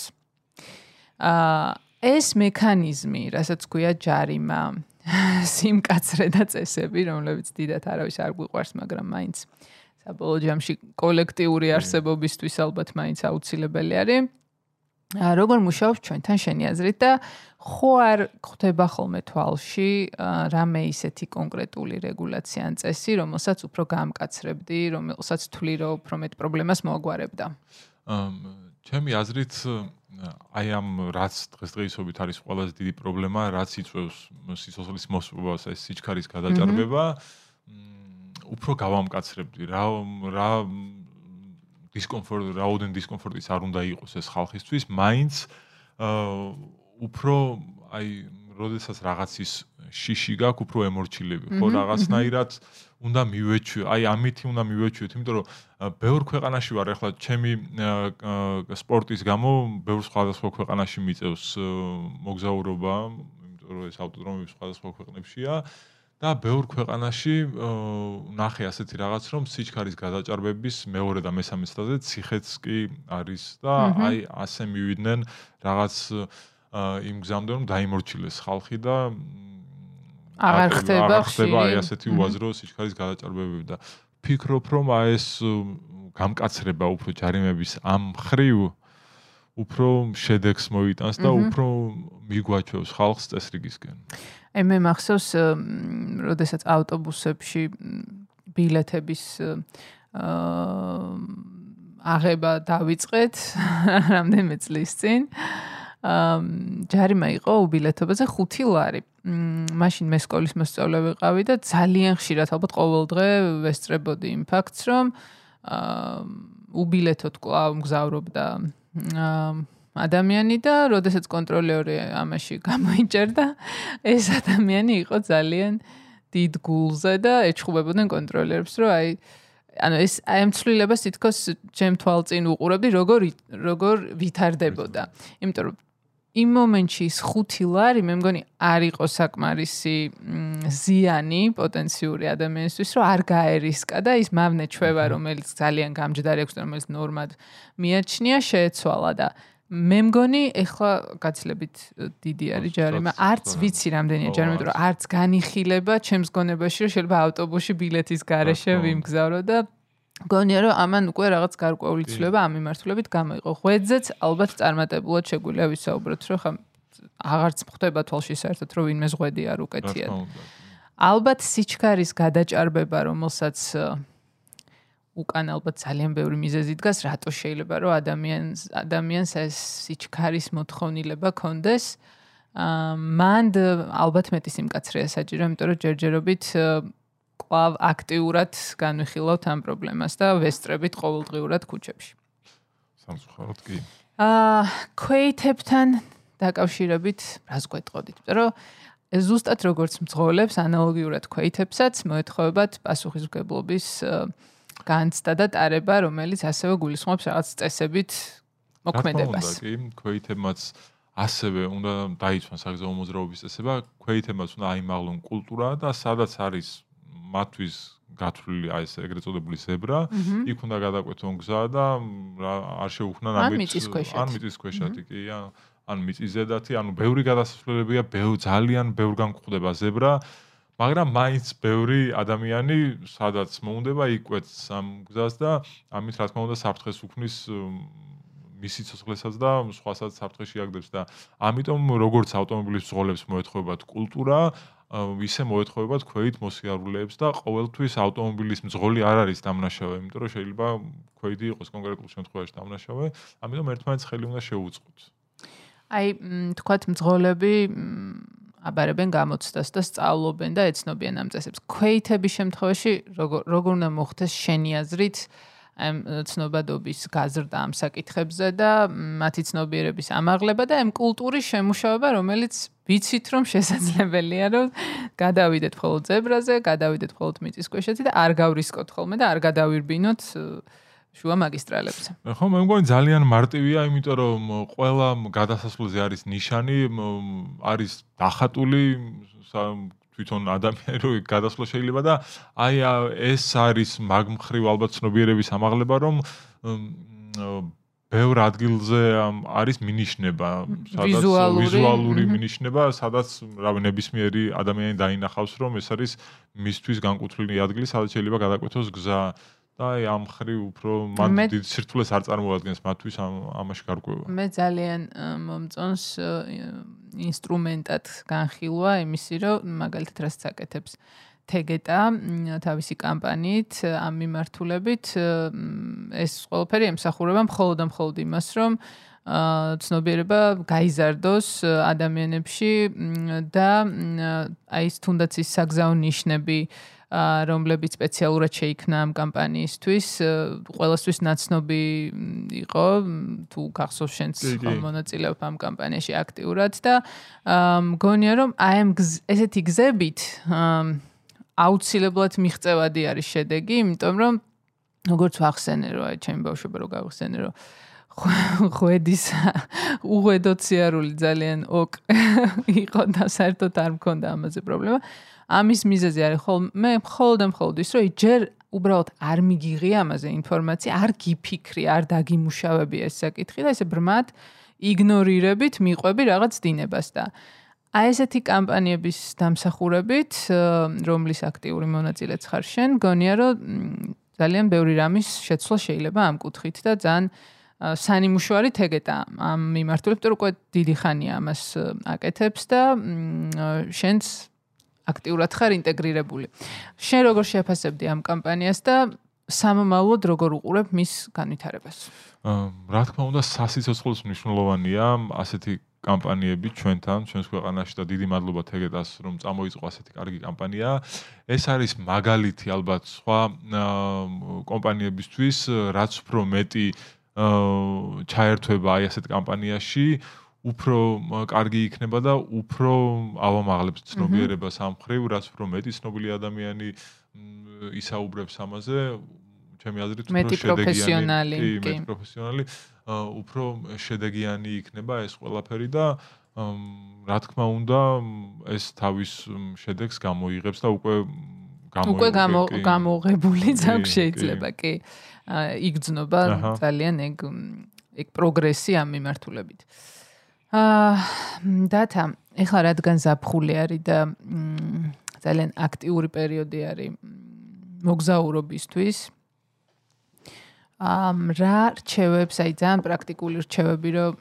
აა ეს მექანიზმი, რასაც ქვია ჯარიმა, სიმკაცრე და წესები, რომლებიც დიდათ არავის არ გვიყვარს, მაგრამ მაინც საბოლოო ჯამში კოლექტიური არსებობისთვის ალბათ მაინც აუცილებელი არის. როგორ მუშაობს ჩვენთან შენი აზრით და ხო არ ხდება ხოლმე თვალში რამე ისეთი კონკრეტული რეგულაცია ან წესი, რომელსაც უფრო გამკაცრებდი, რომელსაც თვლი რომ უფრო მეტ პრობლემას მოაგვარებდა? ჩემი აზრით აი ამ რაც დღესდღეობით არის ყველაზე დიდი პრობლემა, რაც იწვევს სიცოცხლის მოსპობას, ეს სიჩქარის გადაჭარბება, უფრო გავამკაცრებდი რა რა დისკომფორტი, რაოდენ დისკომფორტის არ უნდა იყოს ეს ხალხისთვის, მაინც აა უფრო აი, როდესაც რაღაცის შიში გაქვს, უფრო ემორჩილები, ხო, რაღაცნაირად უნდა მივეჩვი, აი ამითი უნდა მივეჩვიოთ, იმიტომ რომ ბევრ ქვეყანაში ვარ ახლა ჩემი სპორტის გამო, ბევრ სხვადასხვა ქვეყანაში მიწევს მოგზაურობა, იმიტომ რომ ეს ავტოდრომები სხვადასხვა ქვეყნებშია. და ბევრ ქვეყანაში ნახე ასეთი რაღაც რომ სიჩქარის გადაჭარბების მეორე და მესამე სტადიაზე ციხეც კი არის და აი ასე მივიდნენ რაღაც იმ გზამდე რომ დაიმორჩილეს ხალხი და აღარ ხდება ხდება აი ასეთი უაზრო სიჩქარის გადაჭარბებები და ფიქრობ რომ აი ეს გამკაცრება უფრო ჯარიმების ამ ხრივ უფრო შედეგს მოიტანს და უფრო მიგვაჩვევს ხალხს წესრიგისკენ. აი მე მახსოვს როდესაც ავტობუსებში ბილეთების აა აღება დავიწყეთ რამდენიმე წლის წინ აა ჯარიმა იყო უბილეთობაზე 5 ლარი. მაშინ მე სკოლის მოსწავლე ვიყავი და ძალიან ხშირად ალბათ ყოველ დღე ვესწრებოდი იმ ფაქტს რომ აა უბილეთოდ კლავ მგზავრობდა აა ადამიანი და როდესაც კონტროლერი ამაში გამოიჭერდა, ეს ადამიანი იყო ძალიან დიდ გულზე და ეჩხუბებოდნენ კონტროლერებს, რომ აი ანუ ეს აი ამ ცვლილებას თითქოს ჩემ თვალწინ უყურებდი, როგორ როგორ ვითარდებოდა. იმიტომ რომ იმ მომენტში ის ხუთი ლარი მე მგონი არ იყო საკმარისი ზიანი პოტენციური ადამიანისთვის, რომ არ გაერისკა და ის მავნე ჩვევა, რომელიც ძალიან გამჯდარი აქვს, რომელიც ნორმად მიაჩნია, შეეცვალა და მე მგონი ეხლა გაცლებით დიდი არის ჯარიმა. არც ვიცი რამდენია ჯარიმა, მაგრამ არც განიხილება ჩემს გონებაში, რომ შეიძლება ავტობუსში ბილეთის garaშე ვიმგზავრო და გონია რომ ამან უკვე რაღაც გარკვეული ცვლილება ამ მიმართულებით გამოიყო. ღვეძეც ალბათ წარმატებულად შეგვიძლია ვისაუბროთ, რომ ხა აღარც ხდება თვალში საერთოდ რომ ვინმე ზღვედი არ უკეთია. ალბათ სიჩქარის გადაჭარბება, რომელსაც უკან ალბათ ძალიან ბევრი მიზეზი დგას, რატო შეიძლება რომ ადამიანს ადამიანს ეს სიჩქარის მოთხოვნილება კონდეს. აა მანდ ალბათ მეტი სიმკაცრეა საჭირო, იმიტომ რომ ჯერჯერობით კლავ აქტიურად განვიხილავთ ამ პრობლემას და ვესტრებით ყოველდღიურად ქუჩებში. სამწუხაროდ კი. აა ქვეითებთან დაკავშირებით რას გვეტყოდით? იმიტომ რომ ზუსტად როგორც მძღოლებს ანალოგიურად ქვეითებსაც მოეთხოვებათ პასუხისმგებლობის აა განცდა და ტარება, რომელიც ასევე გულისხმობს რაღაც წესებით მოქმედებას. რა თქმა უნდა, კი, ქვეითებმაც ასევე უნდა დაიცვან საგზაო მოძრაობის წესება, ქვეითებმაც უნდა აიმაღლონ კულტურა და სადაც არის მათთვის გათვლილი აი ეს ეგრეთ წოდებული ზებრა, იქ უნდა გადაკვეთონ გზა და არ შეუხნან ამით ან მიწის ქვეშათი კი, ან მიწის ზედათი, ანუ ბევრი გადასასვლელებია, ბევრ ძალიან ბევრგან გვხვდება ზებრა. მაგრამ მაინც ბევრი ადამიანი სადაც მოუნდება იკვეთს ამ გზას და ამით რა თქმა უნდა საფრთხეს უქმნის მისი ცოცხლესაც და სხვასაც საფრთხეში აგდებს და ამიტომ როგორც ავტომობილის ძღოლებს მოეთხოვებათ კულტურა ისე მოეთხოვებათ ქვეით მოსიარულეებს და ყოველთვის ავტომობილის მძღოლი არ არის დამნაშავე, იმიტომ რომ შეიძლება ქვეითი იყოს კონკრეტულ შემთხვევაში დამნაშავე, ამიტომ ერთმანეთს ხელი უნდა შეუწყოთ. აი, თქვათ მძღოლები აბარებენ გამოცდას და სწავლობენ და ეცნობიან ამ წესებს. ქვეითების შემთხვევაში როგორ როგორ უნდა მოხდეს შენი აზრით ამ ცნობადობის გაზრდა ამ საკითხებზე და მათი ცნობიერების ამაღლება და ამ კულტურის შემუშავება, რომელიც ვიცით რომ შესაძლებელია რომ გადავიდეთ მხოლოდ ზებრაზე, გადავიდეთ მხოლოდ მიწისქვეშეთში და არ გავრისკოთ ხოლმე და არ გადავირბინოთ შუა მაგისტრალებზე. ხო, მე მგონი ძალიან მარტივია, იმიტომ რომ ყველა გადასასვლელზე არის ნიშანი, არის დახატული თვითონ ადამიანი რო გადასვლა შეიძლება და აი ეს არის მაგმხრივ ალბათ ცნობიერების ამაღლება, რომ ბევრ ადგილზე არის მინიშნება, სადაც ვიზუალური მინიშნება, სადაც რავი ნებისმიერი ადამიანი დაინახავს, რომ ეს არის მისთვის განკუთვნილი ადგილი, სადაც შეიძლება გადაკვეთოს გზა. და აი ამ ხრი უფრო მან დიდ სირთულეს არ წარმოადგენს მათთვის ამ ამაში გარკვევა. მე ძალიან მომწონს ინსტრუმენტად განხილვა იმისი, რომ მაგალითად რასაც აკეთებს თეგეტა თავისი კამპანიით ამ მიმართულებით ეს ყველაფერი ემსახურება მხოლოდ და მხოლოდ იმას, რომ ცნობიერება გაიზარდოს ადამიანებში და აი ეს თუნდაც ის საგზაო ნიშნები რომლებიც სპეციალურად შეიქმნა ამ კამპანიისთვის, ყოველასთვის ნაცნობი იყო, თუ გახსოვს შენც მონაწილეობ ამ კამპანიაში აქტიურად და მგონია რომ აი ამ ესეთი გზებით აუცილებლად მიღწევადი არის შედეგი, იმიტომ რომ როგორც ვახსენე რომ აი ჩემი ბავშვობა რო გავხსენე რომ ხვედის უღედოციარული ძალიან ოკ იყო და საერთოდ არ მქონდა ამაზე პრობლემა. ამის მიზეზი არის ხოლმე მხოლოდ მხოლოდ ის რომ ჯერ უბრალოდ არ მიგიღი ამაზე ინფორმაცია, არ გიფიქრი, არ დაგიმუშავები ეს საკითხი და ესე ბრმად იგნორირებით მიყვები რაღაც დინებას და აი ესეთი კამპანიების დამსახურებით, რომლის აქტიური მონაწილეც ხარ შენ, გონია რომ ძალიან ბევრი რამის შეცვლა შეიძლება ამ კუთხით და ძალიან სანიმუშო არის თეგეტა ამ მიმართულებით, რომ უკვე დიდი ხანია ამას აკეთებს და შენც აქტიურად ხარ ინტეგრირებული. შენ როგორ შეფასებდი ამ კამპანიას და სამომავლოდ როგორ უყურებ მის განვითარებას? აა რა თქმა უნდა სასიცოცხლოს მნიშვნელოვანია ასეთი კამპანიები ჩვენთან, ჩვენს ქვეყანაში და დიდი მადლობა თეგეტას, რომ წამოიწყო ასეთი კარგი კამპანია. ეს არის მაგალითი ალბათ სხვა კომპანიებისთვის, რაც უფრო მეტი ჩაერთვება აი ასეთ კამპანიაში, უფრო კარგი იქნება და უფრო ავამაღლებს ცნობიერებას ამ ხრივ, რაც უფრო მეტი ცნობილი ადამიანი ისაუბრებს ამაზე, ჩემი აზრით უფრო შედეგიანი, კი, მეტი პროფესიონალი, უფრო შედეგიანი იქნება ეს ყველაფერი და რა თქმა უნდა, ეს თავის შედეგს გამოიღებს და უკვე უკვე გამოღებული აქვს შეიძლება კი. იგრძნობა ძალიან ეგ ეგ პროგრესი ამ მიმართულებით. აა დათა. ეხლა რადგან ზაფხული არის და ძალიან აქტიური პერიოდი არის მოგზაურობისთვის. ამ რა რჩევებს აი ძალიან პრაქტიკული რჩევები რომ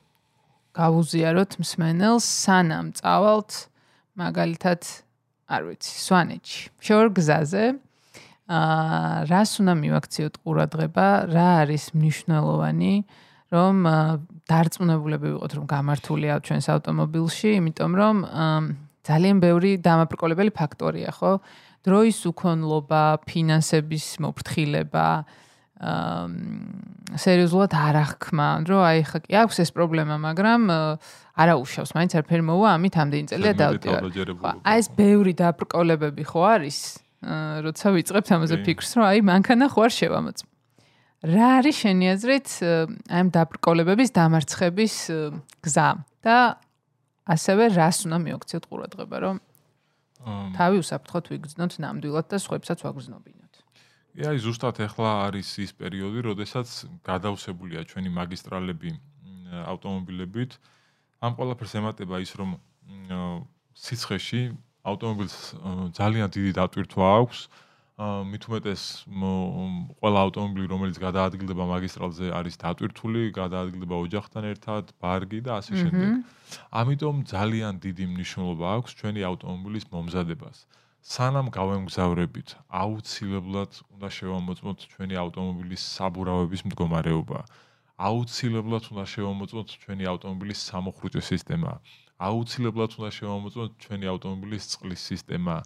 გავუზიაროთ მსმენელს სანამ წავალთ მაგალითად არ ვიცი სვანეთში. შორგზაზე აა რას უნდა მივაქციოთ ყურადღება რა არის მნიშვნელოვანი რომ დარწმუნებულები ვიყოთ რომ გამართულია ჩვენს ავტომობილში იმიტომ რომ ძალიან ბევრი დამაბრკოლებელი ფაქტორია ხო დროის უქონლობა ფინანსების მოფრთხილება აა სერიოზულად არ აღქმა, რომ აი ხა კი აქვს ეს პრობლემა, მაგრამ არა უშავს, მაინც არაფერი მოვა, ამით ამდენი წელია დავდივარ. აი ეს ბევრი დაბრკოლებები ხო არის? როცა ვიწყებთ ამაზე ფიქრს, რომ აი მანქანა ხო არ შევამოწ. რა არის შენი აზრით აი ამ დაბრკოლებების დამარცხების გზა და ასევე რას უნდა მიოქციოთ ყურადღება, რომ თავი უსაფრთხოდ ვიგრძნოთ ნამდვილად და სხვებსაც ვაგრძნობინოთ. კი აი ზუსტად ახლა არის ის პერიოდი, როდესაც გადავსებულია ჩვენი მაგისტრალები ავტომობილებით. ამ ყველაფერს ემატება ის, რომ სიცხეში ავტომობილს ძალიან დიდი დატვირთვა აქვს. მით უმეტეს ყველა ავტომობილი, რომელიც გადაადგილდება მაგისტრალზე, არის დატვირთული, გადაადგილდება ოჯახთან ერთად, ბარგი და ასე შემდეგ. ამიტომ ძალიან დიდი მნიშვნელობა აქვს ჩვენი ავტომობილის მომზადებას. სანამ გავემგზავრებით, აუცილებლად უნდა შევამოწმოთ ჩვენი ავტომობილის საბურავების მდგომარეობა. აუცილებლად უნდა შევამოწმოთ ჩვენი ავტომობილის სამოხრუჭე სისტემა. აუცილებლად უნდა შევამოწმოთ ჩვენი ავტომობილის წყლის სისტემა,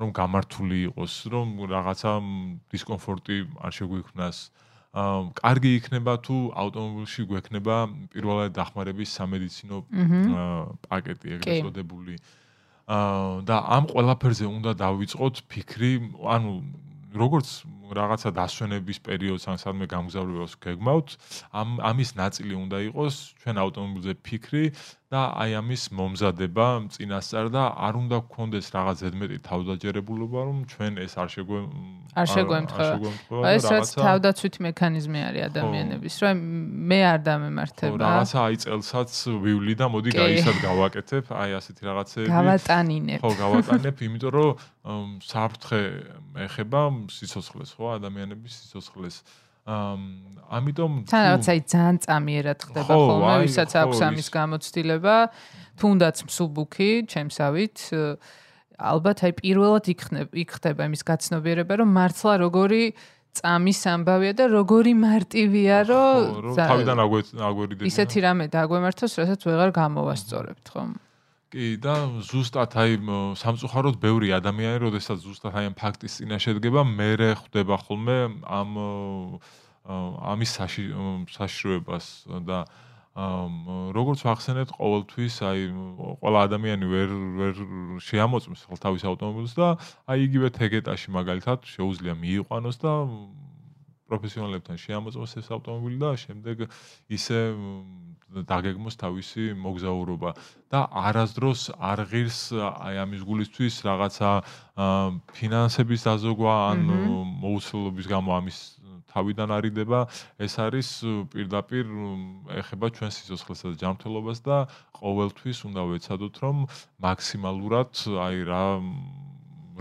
რომ გამართული იყოს, რომ რაღაცა დისკომფორტი არ შეგვიქმნას. აა, კარგი იქნება თუ ავტომობილში გვექნება პირველად დახმარების სამედიცინო პაკეტი, ეგრეთ წოდებული. აა აა და ამ ყველაფერზე უნდა დავიწყოთ ფიქრი, ანუ როგორც რაღაცა დასვენების პერიოდს ან სადმე გამგზავრებას გეგმავთ, ამ ამის ნაწილი უნდა იყოს ჩვენ ავტომობილზე ფიქრი და აი ამის მომზადება წინასწარ და არ უნდა გქონდეს რაღაც ზედმეტი თავდაჯერებულობა, რომ ჩვენ ეს არ შეგვე არ შეგვემთხვევა. ეს რაც თავდაცვითი მექანიზმი არის ადამიანების, რომ მე არ დამემართება. რაღაცა აი წელსაც ვივლი და მოდი გაისად გავაკეთებ, აი ასეთი რაღაცები. გავატანინებ. ხო, გავატანებ, იმიტომ რომ საფრთხე ეხება სიცოცხლეს, ხო, ადამიანების სიცოცხლეს. ამ ამიტომ თან რაღაცა ძალიან წამიერად ხდება ხოლმე, ვისაც აქვს ამის გამოცდილება, თუნდაც მსუბუქი, ჩემსავით, ალბათ აი პირველად იქნება იქხდება იმის გაცნობიერება, რომ მართლა როგორი წამის ამბავია და როგორი მარტივია, რომ თავიდან აგვერიდეს. ისეთი რამე დაგვემართოს, რასაც ვეღარ გამოვასწორებთ, ხო? კი და ზუსტად აი სამწუხაროდ ბევრი ადამიანი, როდესაც ზუსტად აი ამ ფაქტის წინაშე დგება, მე ხვდება ხოლმე ამ ამის საშიშროებას და როგორც ვახსენეთ ყოველთვის აი ყველა ადამიანი ვერ ვერ შეამოწმს თავის ავტომობილს და აი იგივე თეგეტაში მაგალითად შეუძლია მიიყვანოს და პროფესიონალებთან შეამოწმოს ეს ავტომობილი და შემდეგ ისე დაგეგმოს თავისი მოგზაურობა და არასდროს არ ღირს აი ამის გულისთვის რაღაცა ფინანსების დაზოგვა ან მოუცლობის გამო ამის თავიდან არიდება ეს არის პირდაპირ ეხება ჩვენ სიცოცხლესა და ჯანმრთელობას და ყოველთვის უნდა ვეცადოთ რომ მაქსიმალურად აი რა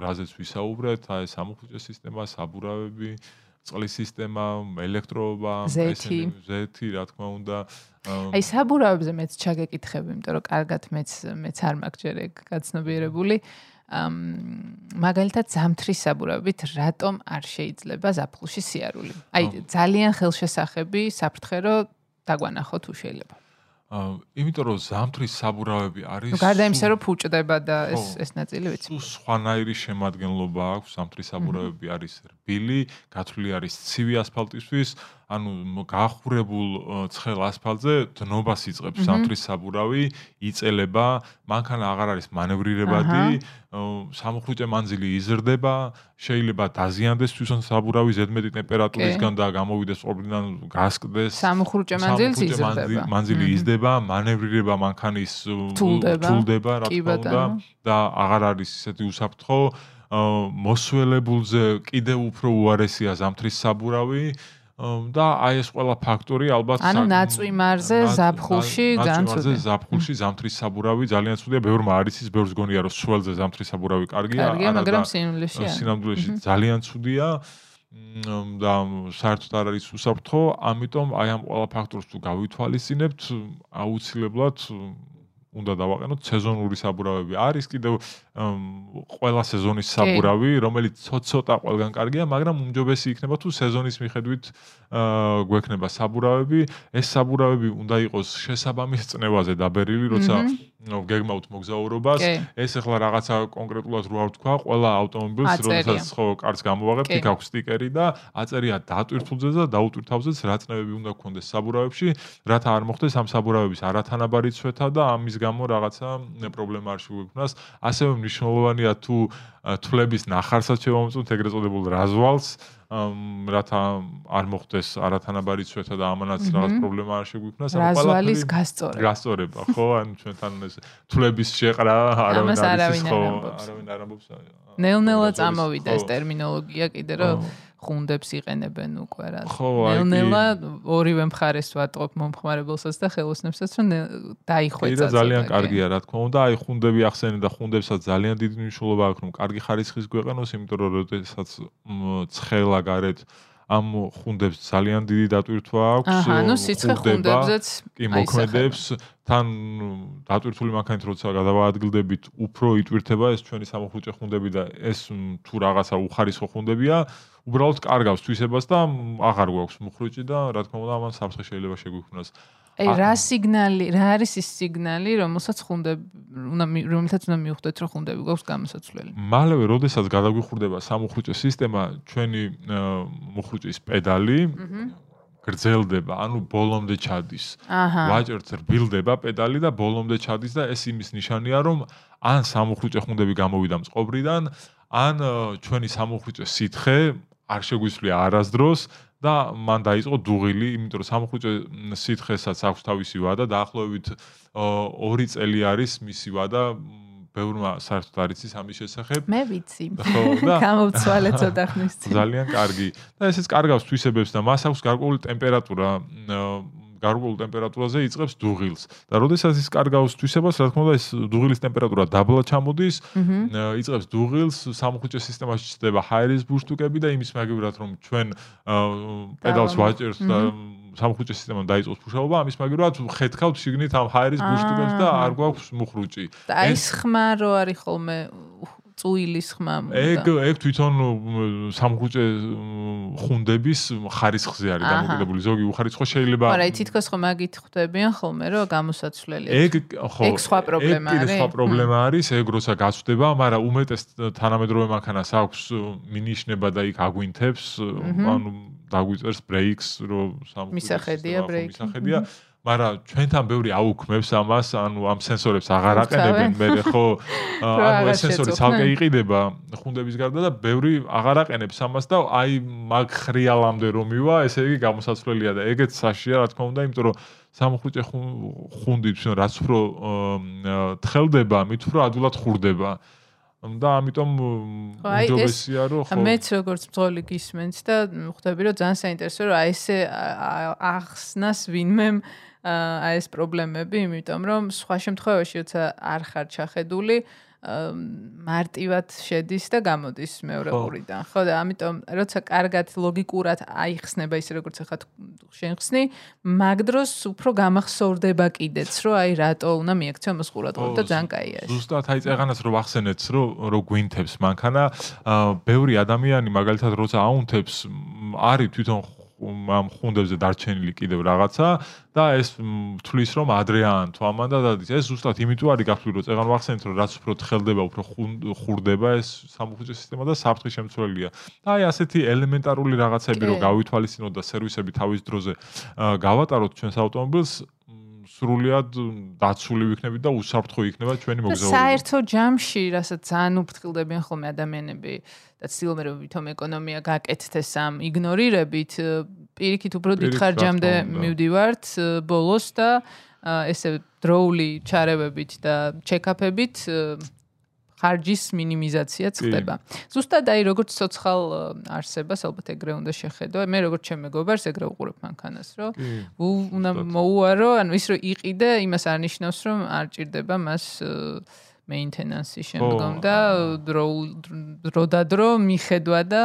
რაზეც ვისაუბრეთ აი სამოხუჭე სისტემა საბურავები წყლის სისტემა, ელექტროობა, ესენი ზეთი, რა თქმა უნდა. აი საბურავებზე მეც ჩაგეკითხები, იმიტომ რომ კარგად მეც მეც არ მაქვს ჯერ ეგ გაცნობიერებული. ამ მაგალითად ზამთრის საბურავებით რატომ არ შეიძლება ზაფხულში სიარული? აი ძალიან ხელშესახები საფრთხე რომ დაგვანახოთ თუ შეიძლება. იმიტომ რომ ზამთრის საბურავები არის ნუ გარდა იმისა რომ ფუჭდება და ეს ეს ნაწილი ვიცი. თუ სხვანაირი შემადგენლობა აქვს ზამთრის საბურავები არის რბილი, გათვლილი არის ცივი ასფალტისთვის, ანუ გაახურებულ ცხელ ასფალტზე დნობას იწყებს სამთრის საბურავი, იწელება, მანქანა აღარ არის მანევრირებადი, სამუხრუჭე მანძილი იზრდება, შეიძლება დაზიანდეს თვითონ საბურავი ზედმეტი ტემპერატურისგან და გამოვიდეს ორბიდან გასკდეს. სამუხრუჭე მანძილიც იზრდება. მანძილი იზრდება, მანევრირება მანქანის თულდება, რა თქმა უნდა და აღარ არის ისეთი უსაფრთხო მოსველებულზე კიდევ უფრო უარესია ზამთრის საბურავი. და აი ეს ყველა ფაქტორი ალბათ ანუ ნაწვიმარზე ზაფხულში განცუდი. ზაფხულში ზამთრის საბურავი ძალიან ცუდია, ბევრმა არის ის, ბევრს გონია რომ სველზე ზამთრის საბურავი კარგია, კარგია, მაგრამ სინამდვილეში სინამდვილეში ძალიან ცუდია. და საერთოდ არ არის უსაფრთხო, ამიტომ აი ამ ყველა ფაქტორს თუ გავითვალისწინებთ, აუცილებლად უნდა დავაყენოთ სეზონური საბურავები. არის კიდევ ყველა სეზონის საბურავი, რომელიც ცოტ-ცოტა ყველგან კარგია, მაგრამ უმჯობესი იქნება თუ სეზონის მიხედვით გვექნება საბურავები. ეს საბურავები უნდა იყოს შესაბამის წნევაზე დაბერილი, როცა გეგმავთ მოგზაურობას. ეს ახლა რაღაცა კონკრეტულად რო არ ვთქვა, ყველა ავტომობილს როდესაც ხო კარს გამოვაღებთ, იქ აქვს სტიკერი და აწერია დატვირთულზე და დაუტვირთავზეც რა წნევები უნდა გქონდეს საბურავებში, რათა არ მოხდეს ამ საბურავების არათანაბარი ცვეთა და ამის გამო რაღაცა პრობლემა არ შეგვიქმნას. ასევე მნიშვნელოვანია თუ თვლების ნახარსაც შევამოწმოთ ეგრეთ წოდებულ რაზვალს რათა არ მოხდეს არათანაბარი ცვეთა და ამანაც რაღაც პრობლემა არ შეგვიქმნას ამ ყველაფრის გასწორება. გასწორება ხო? ან ჩვენთან ეს თვლების შეყრა არავინ არის ხო? არავინ არ ამბობს ნელ-ნელა წამოვიდა ეს ტერმინოლოგია კიდე რომ ხუნდებს იყენებენ უკვე რა. ნელ-ნელა ორივე მხარეს ვატყობ მომხმარებელსაც და ხელოსნებსაც რომ დაიხვეწა. ეს ძალიან კარგია რა თქმა უნდა, აი ხუნდები ახსენე და ხუნდებსაც ძალიან დიდი მნიშვნელობა აქვს რომ კარგი ხარისხის გვეყენოს, იმიტომ რომ როდესაც ცხელა გარეთ ამ ხუნდებს ძალიან დიდი დატვირთვა აქვს. აჰა, ნუ სიცხე ხუნდებზეც კი მოქმედებს. თან დატვირთული მანქანით როცა გადავაადგილდებით, უფრო იტვირთება ეს ჩვენი სამოხუჭე ხუნდები და ეს თუ რაღაცა უხარისხო ხუნდებია, უბრალოდ კარგავს თვისებას და აღარ გვაქვს მუხრუჭი და რა თქმა უნდა ამან საფრთხე შეიძლება შეგვიქმნას. აი რა სიგნალი, რა არის ის სიგნალი, რომელსაც ხუნდები უნდა რომელსაც უნდა მიხვდეთ, რომ ხუნდები გვაქვს გამოსაცვლელი. მალევე, როდესაც გადაგვიხურდება სამუხრუჭე სისტემა, ჩვენი მუხრუჭის პედალი გრძელდება, ანუ ბოლომდე ჩადის. ვაჭერთ რბილდება პედალი და ბოლომდე ჩადის და ეს იმის ნიშანია, რომ ან სამუხრუჭე ხუნდები გამოვიდა მწყობრიდან, ან ჩვენი სამუხრუჭე სითხე არ შეგვისვლია არასდროს და მან დაიწყო დუღილი, იმიტომ რომ სამხუჭე სითხესაც აქვს თავისი ვადა, დაახლოებით 2 წელი არის მისი ვადა. ბევრმა საერთოდ არ იცის ამის შესახებ. მე ვიცი. ხო, და გამოვცვალე ცოტა ხნის წინ. ძალიან კარგი. და ესეც კარგავს თვისებებს და მას აქვს გარკვეული ტემპერატურა. გარკვეულ ტემპერატურაზე იწყებს დუღილს. და როდესაც ის კარგავს თვისებას, რა თქმა უნდა, ეს დუღილის ტემპერატურა დაბლა ჩამოდის, იწყებს დუღილს, სამხუჭე სისტემაში ჩდება ჰაერის ბუშტუკები და იმის მაგივრად რომ ჩვენ პედალს ვაჭერთ და სამხუჭე სისტემამ დაიწყოს ფუშაობა, ამის მაგივრად ხედავთ შიგნით ამ ჰაერის ბუშტუკებს და არ გვაქვს მუხრუჭი. და აი ხმა რო არის ხოლმე წუილის ხმა უნდა. ეგ ეგ თვითონ სამგუჭე ხუნდების ხარისხზე არის დამოკიდებული. ზოგი უხარისხო შეიძლება არა, თითქოს ხომ მაგით ხვდებიან ხოლმე, რომ გამოსაცვლელი. ეგ ხო. ეგ სხვა პრობლემა არის. ეგ სხვა პრობლემა არის, ეგ როცა გაცვდება, მაგრამ უმეტეს თანამედროვე მანქანას აქვს მინიშნება და იქ აგვინთებს, ანუ დაგვიწერს ბრეიქს, რომ სამგუჭე მისახედია ბრეიქი. მისახედია. მაგრამ ჩვენთან ბევრი აუქმებს ამას, ანუ ამ სენსორებს აღარ აყენებენ მე ხო? ანუ ეს სენსორი ცალკე იყიდება ხუნდების გარდა და ბევრი აღარ აყენებს ამას და აი მაგ ხრიალამდე რომ მივა, ესე იგი გამოსაცვლელია და ეგეც საშია რა თქმა უნდა, იმიტომ რომ სამხუჭე ხუნდი ჩვენ რაც უფრო თხელდება, მით უფრო ადვილად ხურდება. და ამიტომ უმჯობესია რომ ხო მეც როგორც მძღოლი გისმენთ და ხვდები რომ ძალიან საინტერესოა რომ აი ესე ახსნას ვინმე აი ეს პრობლემები, იმიტომ რომ სხვა შემთხვევაში როცა არ ხარ ჩახედული, მარტივად შედის და გამოდის მეორე ყურიდან. ხო და ამიტომ როცა კარგად ლოგიკურად აიხსნება ისე როგორც ახლა შენხსნი, მაგ დროს უფრო გამახსოვრდება კიდეც, რომ აი რატო უნდა მიექცე ამას ყურადღება და ძალიან კაია ეს. ზუსტად აი წეგანას რომ ახსენეთ, რომ რო გვინთებს მანქანა, ბევრი ადამიანი მაგალითად როცა აუნთებს, არის თვითონ ამ ხუნდებზე დარჩენილი კიდევ რაღაცა და ეს თulis რომ ადრეან თუ ამანდა დადის ეს ზუსტად იმიტომ არის გაფრთხილი რომ წეგან ვახსენეთ რომ რაც უფრო თხელდება უფრო ხურდება ეს სამუხუჭე სისტემა და საფრთხე შემცველია და აი ასეთი ელემენტარული რაღაცები რომ გავითვალისწინოთ და სერვისები თავის დროზე გავატაროთ ჩვენს ავტომობილს სრულიად დაცული ვიქნებით და უსაფრთხო იქნება ჩვენი მოგზაურობა. საერთო ჯამში, რასაც ძალიან უფრთხილდებიან ხოლმე ადამიანები და ცდილობენ რომ ვითომ ეკონომია გაკეთდეს ამ იგნორირებით, პირიქით უფრო დიდ ხარჯამდე მივდივართ ბოლოს და ესე დროული ჩარევებით და ჩეკაპებით ხარჯის მინიმიზაცია ხდება. ზუსტად აი როგორც ცოცხალ არსებას ალბათ ეგრე უნდა შეხედო. მე როგორც ჩემ მეგობარს ეგრე უყურებ მანქანას, რომ უნდა მოუარო, ანუ ის რომ იყიდე, იმას არ ნიშნავს, რომ არ ჭირდება მას მეინტენანსი შემდგომ და დრო დრო და დრო მიხედვა და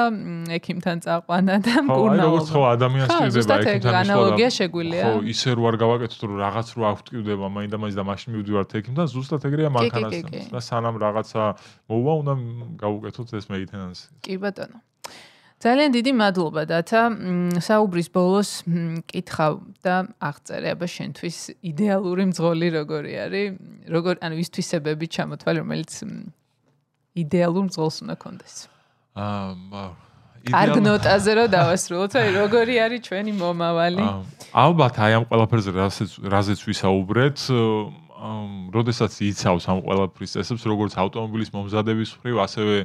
ექიმთან წაყვანა და მკურნალობა. აი როგორც ხო ადამიანს ჭირდება ექიმთან ანალოგია შეგვიძლია. ხო, ისე რო არ გავაკეთოთ რომ რაღაც რო აღტკივდება მაინდა მაინც და მაშინ მივდივართ ექიმთან, ზუსტად ეგრეა მანქანას და სანამ რაღაცა მოვა უნდა გავუკეთოთ ეს მეინტენანსი. კი ბატონო. ძალიან დიდი მადლობა დათა. საუბრის ბოლოს კითხავ და აღწერე აბა შენთვის იდეალური მძღოლი როგორი არის? როგორ ანუ ის თვისებები ჩამოთვალე, რომელიც იდეალურ მძღოლს უნდა კონდეს. აა კარგ ნოტაზე რომ დავასრულოთ, აი როგორი არის ჩვენი მომავალი? ალბათ აი ამ ყველაფერზე რაზეც რაზეც ვისაუბრეთ, როდესაც იცავს ამ ყველაფრის წესებს, როგორც ავტომობილის მომზადების მხრივ, ასევე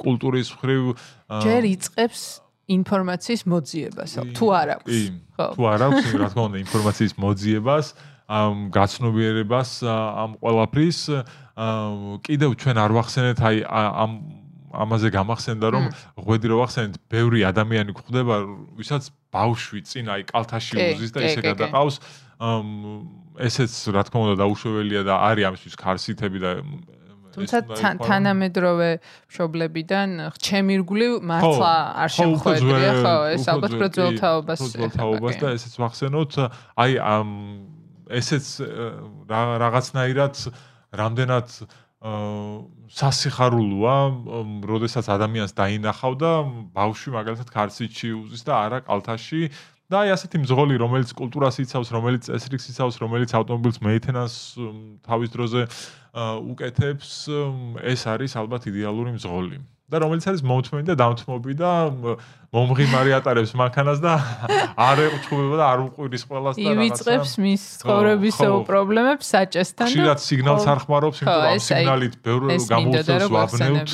კულტურის მხრივ ჯერ იწებს ინფორმაციის მოძიებას. თუ არ აქვს ხო. თუ არ აქვს რა თქმა უნდა ინფორმაციის მოძიებას ამ გაცნობიერებას ამ ყველაფრის კიდევ ჩვენ არ ვახსენეთ აი ამ ამაზე გამახსენდა რომ ღვედი რო ვახსენეთ ბევრი ადამიანი გვხვდება ვისაც ბავშვი წინ აი კალთაში უზის და ესე გადაყავს ესეც რა თქმა უნდა დაუშვებელია და არის ამისთვის ქარსითები და თუმცა თანამედროვე მშობლებიდან ჩემირგული მართლა არ შემხვედრია. ხო ეს ალბათ პროძველთაობას პროძველთაობას და ესეც ვახსენოთ აი ამ ესეც რაღაცნაირად რამდენად სასიხარულოა, როდესაც ადამიანს დაინახავ და ბავშვი მაგალითად ქარციტში უზის და არა კალთაში და აი ასეთი მძღოლი, რომელიც კულტურას იცავს, რომელიც წესრიგს იცავს, რომელიც ავტომობილს მეინტენანს თავის დროზე უკეთებს, ეს არის ალბათ იდეალური მძღოლი. და რომელიც არის მომთმენი და დამთმობი და მომღიმარი ატარებს მანქანას და არ ეყჩუბება და არ უყვირის ყველას და რაღაცა. ივიწყებს მის ცხოვრების პრობლემებს საჭესთან და შეიძლება სიგნალს არ ხმარობს, იმიტომ რომ სიგნალით ბევრი გამოუწევს ვაბნევთ.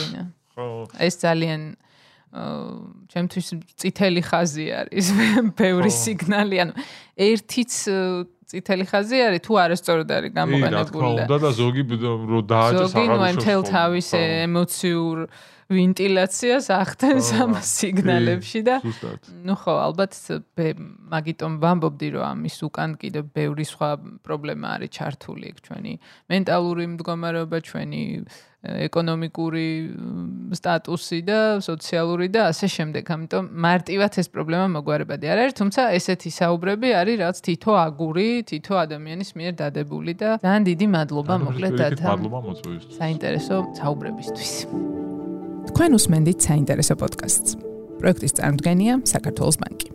ხო. ეს ძალიან ჩემთვის წითელი ხაზი არის ბევრი სიგნალი ანუ ერთიც წითელი ხაზი არის თუ არასწორად არის გამოყენებული და უნდა და ზოგი რო დააჭეს აღარ ზოგი ნუ მთელ თავის ემოციურ ვენტილაციას ახდენს ამ სიგნალებში და ნუ ხო ალბათ მაგიტომ ვამბობდი რომ ამის უკან კიდე ბევრი სხვა პრობლემა არის ჩართული ეგ ჩვენი მენტალური მდგომარეობა ჩვენი ეკონომიკური სტატუსი და სოციალური და ასე შემდეგ. ამიტომ მარტივად ეს პრობლემა მოგვარებადი არ არის, თუმცა ესეთი საუბრები არის, რაც თითო აგური, თითო ადამიანის მიერ დადებული და ძალიან დიდი მადლობა მოკლედ დათა. მადლობა მოწვევისთვის. საინტერესო საუბრებისთვის. თქვენ უსმენთ საინტერესო პოდკასტს. პროექტის წარმოდგენია საქართველოს ბანკი.